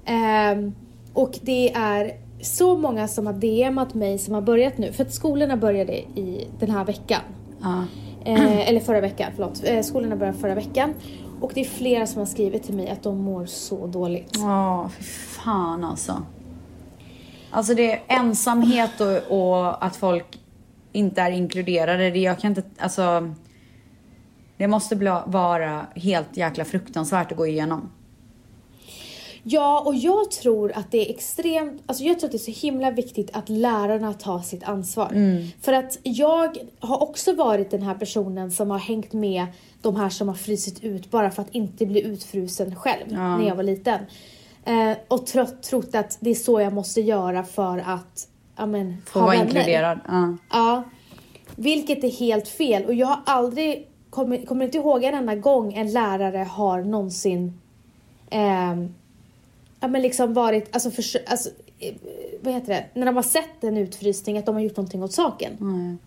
Ehm, och det är så många som har DMat mig som har börjat nu, för att skolorna började i den här veckan. Ja. Eh, eller förra veckan, förlåt. Eh, skolorna började förra veckan. Och det är flera som har skrivit till mig att de mår så dåligt. Ja, fy fan alltså. Alltså det är ensamhet och, och att folk inte är inkluderade. Det, jag kan inte, alltså. Det måste bli, vara helt jäkla fruktansvärt att gå igenom. Ja, och jag tror att det är extremt, alltså jag tror att det är så himla viktigt att lärarna tar sitt ansvar. Mm. För att jag har också varit den här personen som har hängt med de här som har frysit ut bara för att inte bli utfrusen själv Ja. när jag var liten. Eh, och trott, trott att det är så jag måste göra för att ja, men, Få ha vara vänner. inkluderad. Ja. Ja, vilket är helt fel. Och jag har aldrig, kommer, kommer inte ihåg en enda gång en lärare har någonsin ehm, ja men liksom varit, alltså, för, alltså eh, vad heter det, när de har sett en utfrysning att de har gjort någonting åt saken. Mm.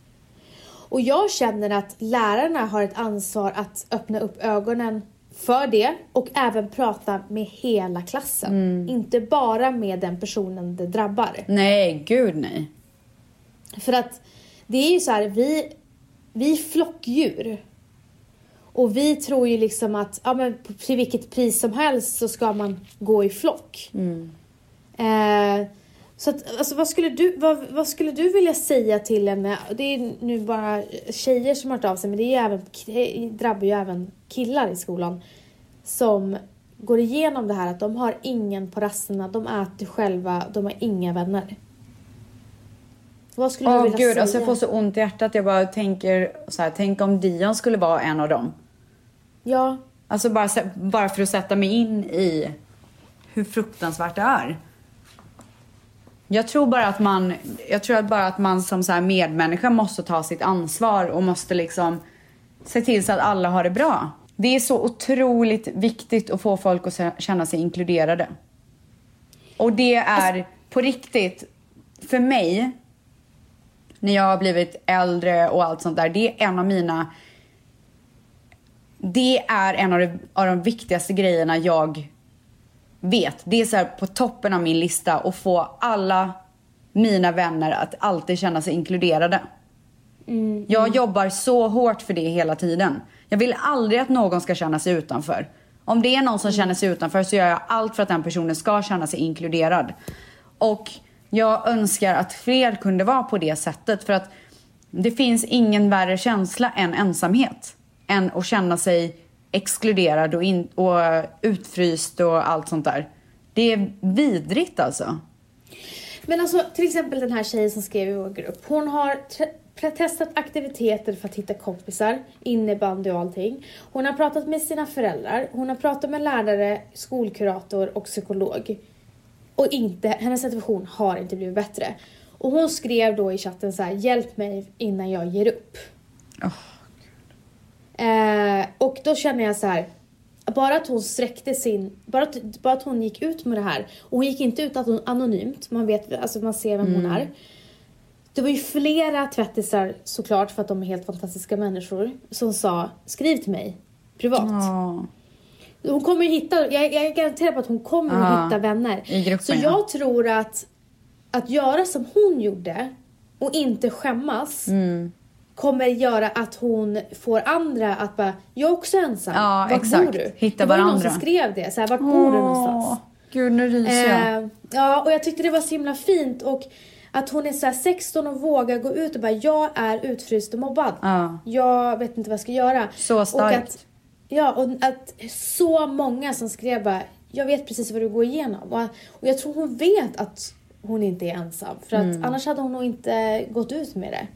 Och jag känner att lärarna har ett ansvar att öppna upp ögonen för det och även prata med hela klassen. Mm. Inte bara med den personen det drabbar. Nej, gud nej. För att det är ju så här, vi, vi är flockdjur. Och vi tror ju liksom att ja, men till vilket pris som helst så ska man gå i flock. Eh, så att, alltså, vad, skulle du, vad, vad skulle du vilja säga till henne? Det är nu bara tjejer som har hört av sig men det även, det drabbar ju även killar i skolan. Som går igenom det här att de har ingen på rasterna, de äter själva, de har inga vänner. Vad skulle du vilja gud, säga? alltså jag får så ont i hjärtat. Jag bara tänker så här, tänk om Dion skulle vara en av dem. Ja, Alltså bara, bara för att sätta mig in i hur fruktansvärt det är. Jag tror bara att man, jag tror bara att man som så här medmänniska måste ta sitt ansvar och måste liksom se till så att alla har det bra. Det är så otroligt viktigt att få folk att känna sig inkluderade. Och det är på riktigt, för mig, när jag har blivit äldre och allt sånt där, det är en av mina det är en av de, av de viktigaste grejerna jag vet. Det är så på toppen av min lista att få alla mina vänner att alltid känna sig inkluderade. Jag jobbar så hårt för det hela tiden. Jag vill aldrig att någon ska känna sig utanför. Om det är någon som känner sig utanför så gör jag allt för att den personen ska känna sig inkluderad. Och jag önskar att fler kunde vara på det sättet för att det finns ingen värre känsla än ensamhet. Än att känna sig exkluderad och, in, och utfryst och allt sånt där. Det är vidrigt alltså. Men alltså till exempel den här tjejen som skrev i vår grupp. Hon har testat aktiviteter för att hitta kompisar, innebandy och allting. Hon har pratat med sina föräldrar, hon har pratat med lärare, skolkurator och psykolog. Och inte, hennes situation har inte blivit bättre. Och hon skrev då i chatten så här: hjälp mig innan jag ger upp. Åh. Eh, och då känner jag så här. Bara att hon sträckte sin, bara att, bara att hon gick ut med det här. Och hon gick inte ut att hon, anonymt, man vet, alltså man ser vem hon är. Det var ju flera tvättisar såklart för att de är helt fantastiska människor som sa skriv till mig privat. Ja. Hon kommer ju hitta, jag, jag är garanterad på att hon kommer Ja, att hitta vänner. gruppen, Så ja. jag tror att, att göra som hon gjorde och inte skämmas Mm. Kommer göra att hon får andra att bara, jag är också ensam. Ja, Vart exakt. bor du? Hitta det var ju någon varandra. som skrev det, så här, vart bor du någonstans? Gud, nu ryser jag. Eh, ja, och jag tyckte det var så himla fint och att hon är så här 16 och vågar gå ut och bara, jag är utfryst och mobbad. Ja. Jag vet inte vad jag ska göra. Så Och starkt. att, ja, och att så många som skrev bara, jag vet precis vad du går igenom. Och, och jag tror hon vet att hon inte är ensam. För att Mm. annars hade hon nog inte gått ut med det.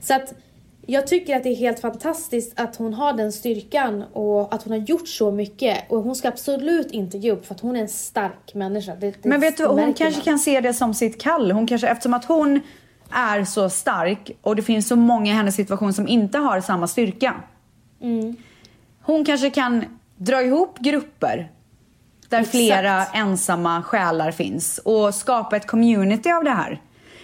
Så att jag tycker att det är helt fantastiskt att hon har den styrkan och att hon har gjort så mycket. Och hon ska absolut inte ge upp för att hon är en stark människa. Det, det Men vet du, hon kanske man. kan se det som sitt kall. Hon kanske, eftersom att hon är så stark och det finns så många i hennes situation som inte har samma styrka. Mm. Hon kanske kan dra ihop grupper där Exakt. flera ensamma själar finns och skapa ett community av det här.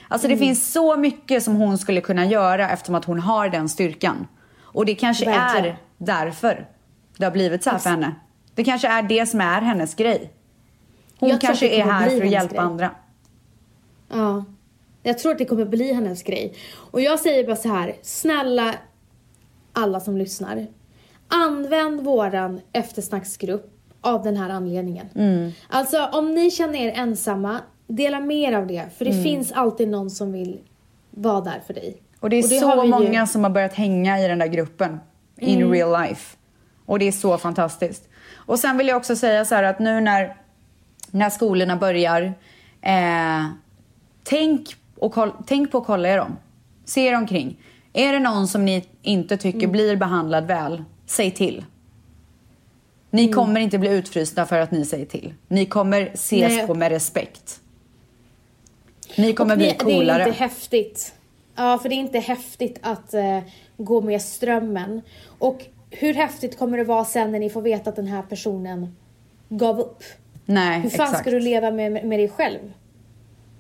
Alltså Mm. det finns så mycket som hon skulle kunna göra eftersom att hon har den styrkan. Och det kanske Verkligen. är därför det har blivit så här för henne. Det kanske är det som är hennes grej. Hon Jag kanske är här för att hjälpa grej. andra. Ja. Jag tror att det kommer bli hennes grej. Och jag säger bara så här, snälla alla som lyssnar. Använd våran eftersnacksgrupp av den här anledningen. Alltså om ni känner er ensamma, dela mer av det. För det finns alltid någon som vill vara där för dig. Och det är har så vi ju- många som har börjat hänga i den där gruppen. In real life. Och det är så fantastiskt. Och sen vill jag också säga så att nu när, när skolorna börjar, eh, tänk, och koll, tänk på att kolla er om. Se er omkring. Är det någon som ni inte tycker blir behandlad väl, säg till. Ni kommer inte bli utfrysta för att ni säger till. Ni kommer ses Nej. på med respekt. Ni kommer bli det, coolare. Det är inte häftigt. Ja, för det är inte häftigt att eh, gå med strömmen. Och hur häftigt kommer det vara sen när ni får veta att den här personen gav upp? Nej, Hur fan exakt. ska du leva med, med dig själv?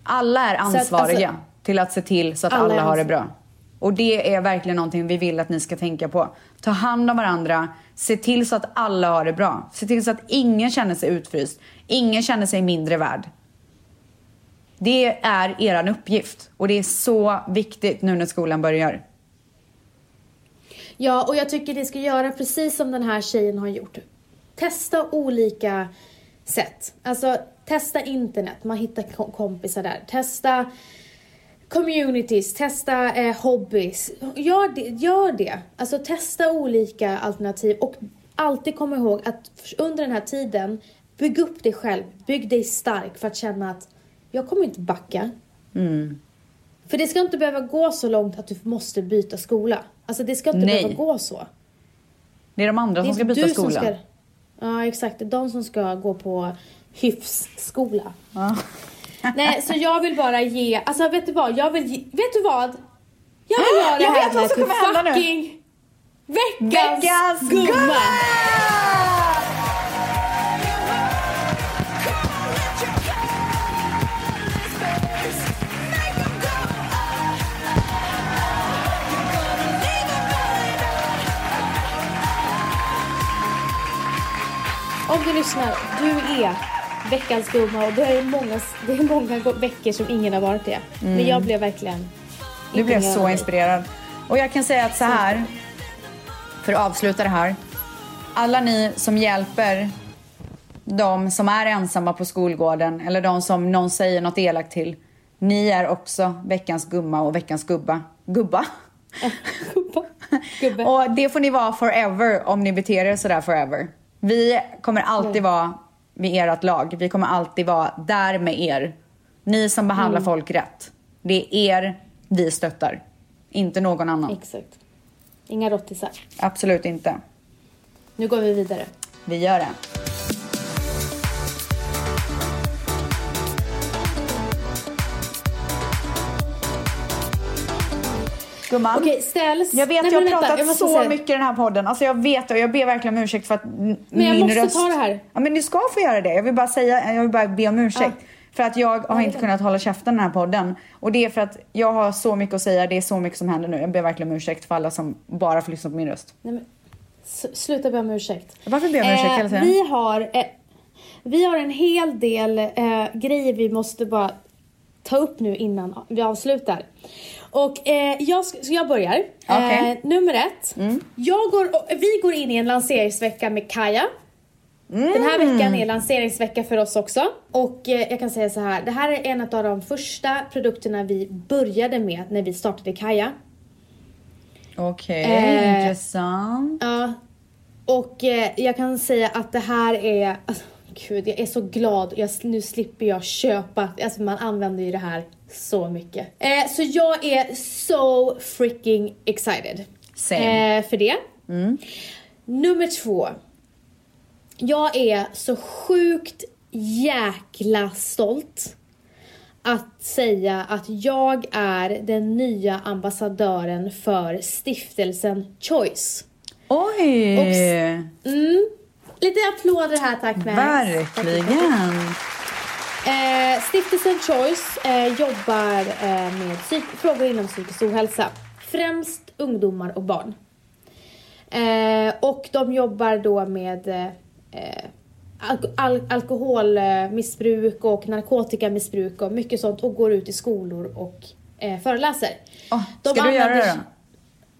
Alla är att, ansvariga alltså, till att se till så att alla alla, har det bra. Och det är verkligen någonting vi vill att ni ska tänka på. Ta hand om varandra, se till så att alla har det bra. Se till så att ingen känner sig utfryst, ingen känner sig mindre värd. Det är er uppgift och det är så viktigt nu när skolan börjar. Ja, och jag tycker ni ska göra precis som den här tjejen har gjort. Testa olika sätt. Alltså, testa internet, man hittar kompisar där. Testa communities, testa eh, hobbies. Gör det, gör det. Alltså testa olika alternativ och alltid kom ihåg att under den här tiden, bygg upp dig själv. Bygg dig stark för att känna att jag kommer inte backa. För det ska inte behöva gå så långt att du måste byta skola. Alltså det ska inte Nej. behöva gå så. Det är de andra är som ska byta skola. ska... Ja, exakt. Det är de som ska gå på hyfsskola. Ja. Nej, så jag vill bara ge... Alltså vet du vad? Jag vill ge, Vet du vad? Jag vill göra det Jag här vet vad som kommer hända nu. fucking veckans, Veckans gumma! gumma! Om du lyssnar, du är veckans gumma och det är många, det är många veckor som ingen har varit det. Men jag blev verkligen Du blev så inspirerad. Och jag kan säga att så här, för att avsluta det här. Alla ni som hjälper de som är ensamma på skolgården eller de som någon säger något elakt till. Ni är också veckans gumma och veckans gubba. Gubba? Gubbe. Gubbe. Och det får ni vara forever om ni beter er sådär forever. Vi kommer alltid vara vid ert lag. Vi kommer alltid vara där med er. Ni som behandlar folk rätt. Det är er vi stöttar. Inte någon annan. Exakt. Inga rottisar. Absolut inte. Nu går vi vidare. Vi gör det. Gumman. Okej, ställs. Jag vet, Nej, jag har vänta, pratat jag så säga. mycket i den här podden. Alltså jag vet och jag ber verkligen om ursäkt för att n- Men jag min måste röst... ta det här. Ja, men du ska få göra det. Jag vill bara säga, jag vill bara be om ursäkt. För att jag har inte kunnat hålla käften i den här podden. Och det är för att jag har så mycket att säga, det är så mycket som händer nu. Jag ber verkligen om ursäkt för alla som bara får lyssna på min röst. Nej, men, sluta be om ursäkt. Varför ber jag om ursäkt hela tiden? vi, har, eh, vi har en hel del eh, grejer vi måste bara ta upp nu innan vi avslutar. Och eh, jag, så jag börjar. Mm. Eh, nummer ett. Jag går, vi går in i en lanseringsvecka med Kaja. Den här Mm. veckan är lanseringsvecka för oss också. Och eh, jag kan säga så här, det här är en av de första produkterna vi började med när vi startade Kaja. Okej, Eh, intressant. Ja. Och eh, jag kan säga att det här är... Alltså, gud, jag är så glad. Jag, nu slipper jag köpa. Alltså man använder ju det här så mycket. Eh, så jag är so freaking excited. Same. Eh, för det. Nummer två. Jag är så sjukt jäkla stolt att säga att jag är den nya ambassadören för stiftelsen Choice. Oj! Mm. Lite applåder här tack Max. Verkligen. Eh, Stiftelsen Choice eh, jobbar eh, med frågor inom psykisk ohälsa. Främst ungdomar och barn. Eh, och de jobbar då med eh, al- al- alkoholmissbruk och narkotikamissbruk och mycket sånt och går ut i skolor och eh, föreläser. De ska du göra använder- det då?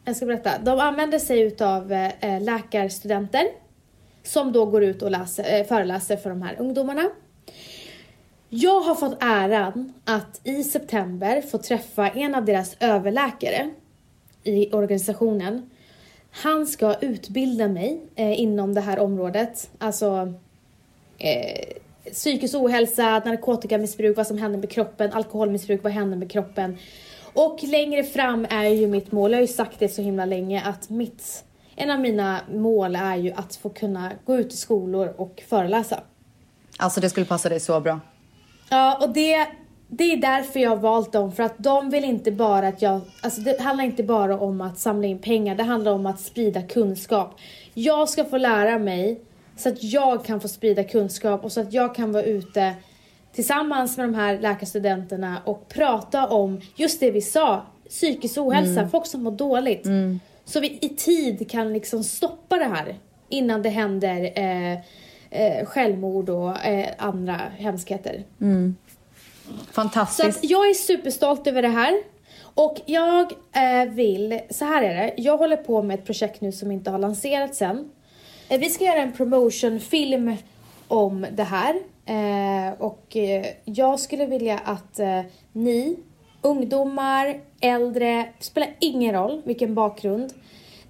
Jag ska berätta. De använder sig utav eh, läkarstudenter som då går ut och läser, eh, föreläser för de här ungdomarna. Jag har fått äran att i september få träffa en av deras överläkare i organisationen. Han ska utbilda mig eh, inom det här området. Alltså eh, psykisk ohälsa, narkotikamissbruk, vad som händer med kroppen, alkoholmissbruk, vad händer med kroppen. Och längre fram är ju mitt mål, jag har ju sagt det så himla länge, att mitt, en av mina mål är ju att få kunna gå ut i skolor och föreläsa. Alltså det skulle passa dig så bra. Ja, och det, det är därför jag har valt dem. För att de vill inte bara att jag... Alltså det handlar inte bara om att samla in pengar. Det handlar om att sprida kunskap. Jag ska få lära mig så att jag kan få sprida kunskap och så att jag kan vara ute tillsammans med de här läkarstudenterna och prata om just det vi sa. Psykisk ohälsa, Mm. folk som mår dåligt. Så vi i tid kan liksom stoppa det här innan det händer eh, eh, självmord och eh, andra hemskheter. Så Fantastiskt. att jag är superstolt över det här. Och jag eh, vill, så här är det, jag håller på med ett projekt nu som inte har lanserats än. Eh, vi ska göra en promotionfilm om det här. Eh, och eh, jag skulle vilja att ni, ungdomar, äldre, spelar ingen roll vilken bakgrund.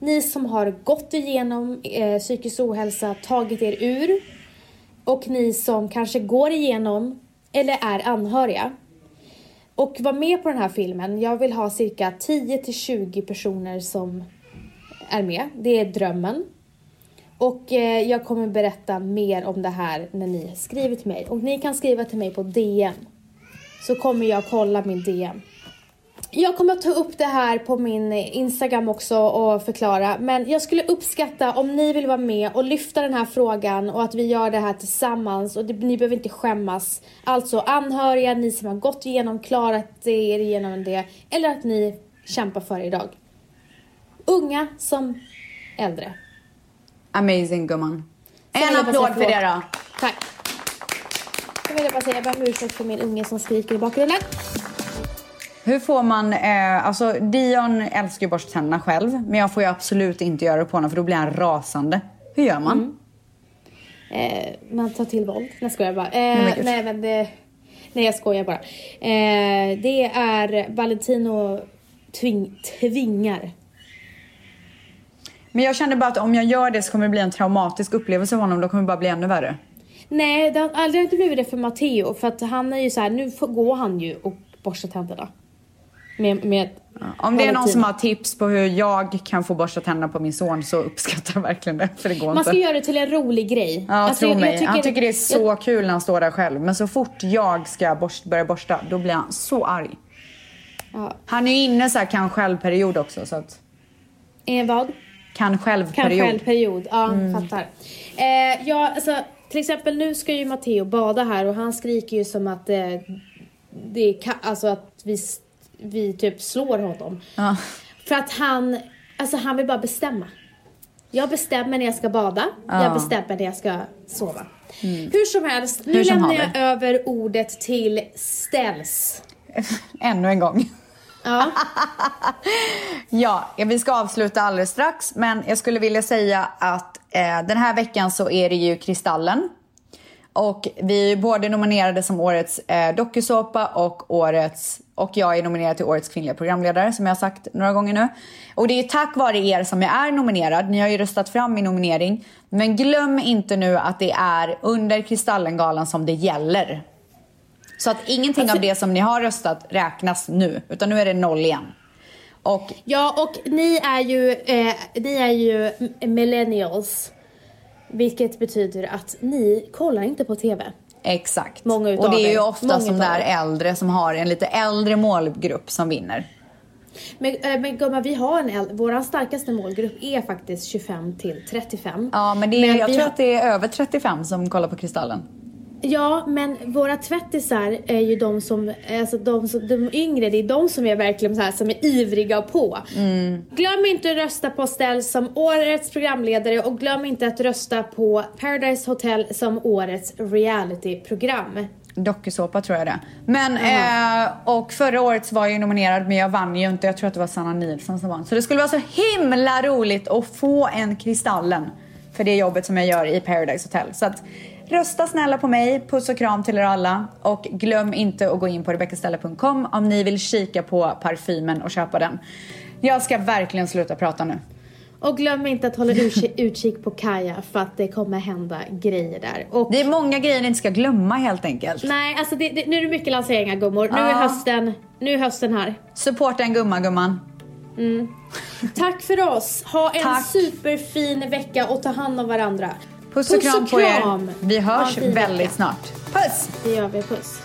Ni som har gått igenom eh, psykisk ohälsa, tagit er ur och ni som kanske går igenom eller är anhöriga. Och var med på den här filmen. Jag vill ha cirka 10 till 20 personer som är med. Det är drömmen. Och eh, jag kommer berätta mer om det här när ni skriver till mig. Och ni kan skriva till mig på DM. Så kommer jag kolla min DM. Jag kommer att ta upp det här på min Instagram också och förklara. Men jag skulle uppskatta om ni vill vara med och lyfta den här frågan och att vi gör det här tillsammans. Och det, ni behöver inte skämmas. Alltså anhöriga, ni som har gått igenom, klarat er igenom det. Eller att ni kämpar för idag. Unga som äldre. Amazing gumman. En jag applåd för det då. Tack. Sen vill jag bara säga, jag ber om ursäkt för min unge som skriker i bakgrunden. Hur får man, eh, alltså Dion älskar ju borsta tänderna själv. Men jag får ju absolut inte göra det på honom för då blir han rasande. Hur gör man? Mm. Eh, man tar till våld. Nej, skojar bara. Eh, nej, men det... Nej, jag skojar bara. Eh, det är Valentino tving, tvingar. Men jag kände bara att om jag gör det så kommer det bli en traumatisk upplevelse för honom. Då kommer det bara bli ännu värre. Nej, det har aldrig blivit det för Matteo. För att han är ju så här, nu får, går han ju och borstar tänderna. Med, med Om det är någon som har tips på hur jag kan få borsta tänderna på min son så uppskattar jag verkligen det. För det går Man inte. ska göra det till en rolig grej. Ja, Alltså, tro jag- jag mig. han tycker det är så jag- kul när han står där själv. Men så fort jag ska borst, börja borsta, då blir han så arg. Ja. Han är ju inne så här kan själv-period också. Så att, Eh, vad? kan Kan själv-period. själv period. Ja, Mm. fattar. Eh, ja, alltså, till exempel nu ska ju Matteo bada här och han skriker ju som att eh, det är alltså att vi, vi typ slår honom. Ja. För att han, alltså han vill bara bestämma. Jag bestämmer när jag ska bada, Ja. jag bestämmer när jag ska sova. Hur som helst, nu som lämnar jag över ordet till Ställs. Ännu en gång. Ja. Ja, vi ska avsluta alldeles strax. Men jag skulle vilja säga att eh, den här veckan så är det ju Kristallen. Och vi är både nominerade som årets eh, dokusåpa och årets och jag är nominerad till årets kvinnliga programledare som jag har sagt några gånger nu. Och det är tack vare er som jag är nominerad. Ni har ju röstat fram min nominering. Men glöm inte nu att det är under Kristallengalan som det gäller. Så att ingenting Alltså- av det som ni har röstat räknas nu, utan nu är det noll igen. Och Ja, och ni är ju, eh, ni är ju millennials. Vilket betyder att ni kollar inte på TV. Exakt. Många utav och det är ju ofta Många som där äldre som har en lite äldre målgrupp som vinner. Men, eh, men gumman, vi har en äldre, vår starkaste målgrupp är faktiskt 25 till 35. Ja, men, det är, jag vi tror har- att det är över 35 som kollar på Kristallen. Ja, men våra tvättisar är ju de som, alltså de, som, de yngre, det är de som är verkligen så här som är ivriga på. Mm. Glöm inte att rösta på Stell som årets programledare och glöm inte att rösta på Paradise Hotel som årets realityprogram. Dokusåpa tror jag det Men, eh, och förra året var jag nominerad men jag vann ju inte. Jag tror att det var Sanna Nilsson som vann. Så det skulle vara så himla roligt att få en Kristallen för det jobbet som jag gör i Paradise Hotel. Så att Rösta snälla på mig. Puss och kram till er alla. Och glöm inte att gå in på rebeccastella.com om ni vill kika på parfymen och köpa den. Jag ska verkligen sluta prata nu. Och glöm inte att hålla utkik, på Kaja för att det kommer hända grejer där. Och Det är många grejer ni inte ska glömma helt enkelt. nej, alltså det, det, nu är det mycket lanseringar gummor. Nu är hösten, nu är hösten här. Supporta en gumma gumman. Tack för oss. Ha en Tack. superfin vecka och ta hand om varandra. Puss och kram på er. Vi hörs väldigt snart. Puss! Det gör vi. Puss.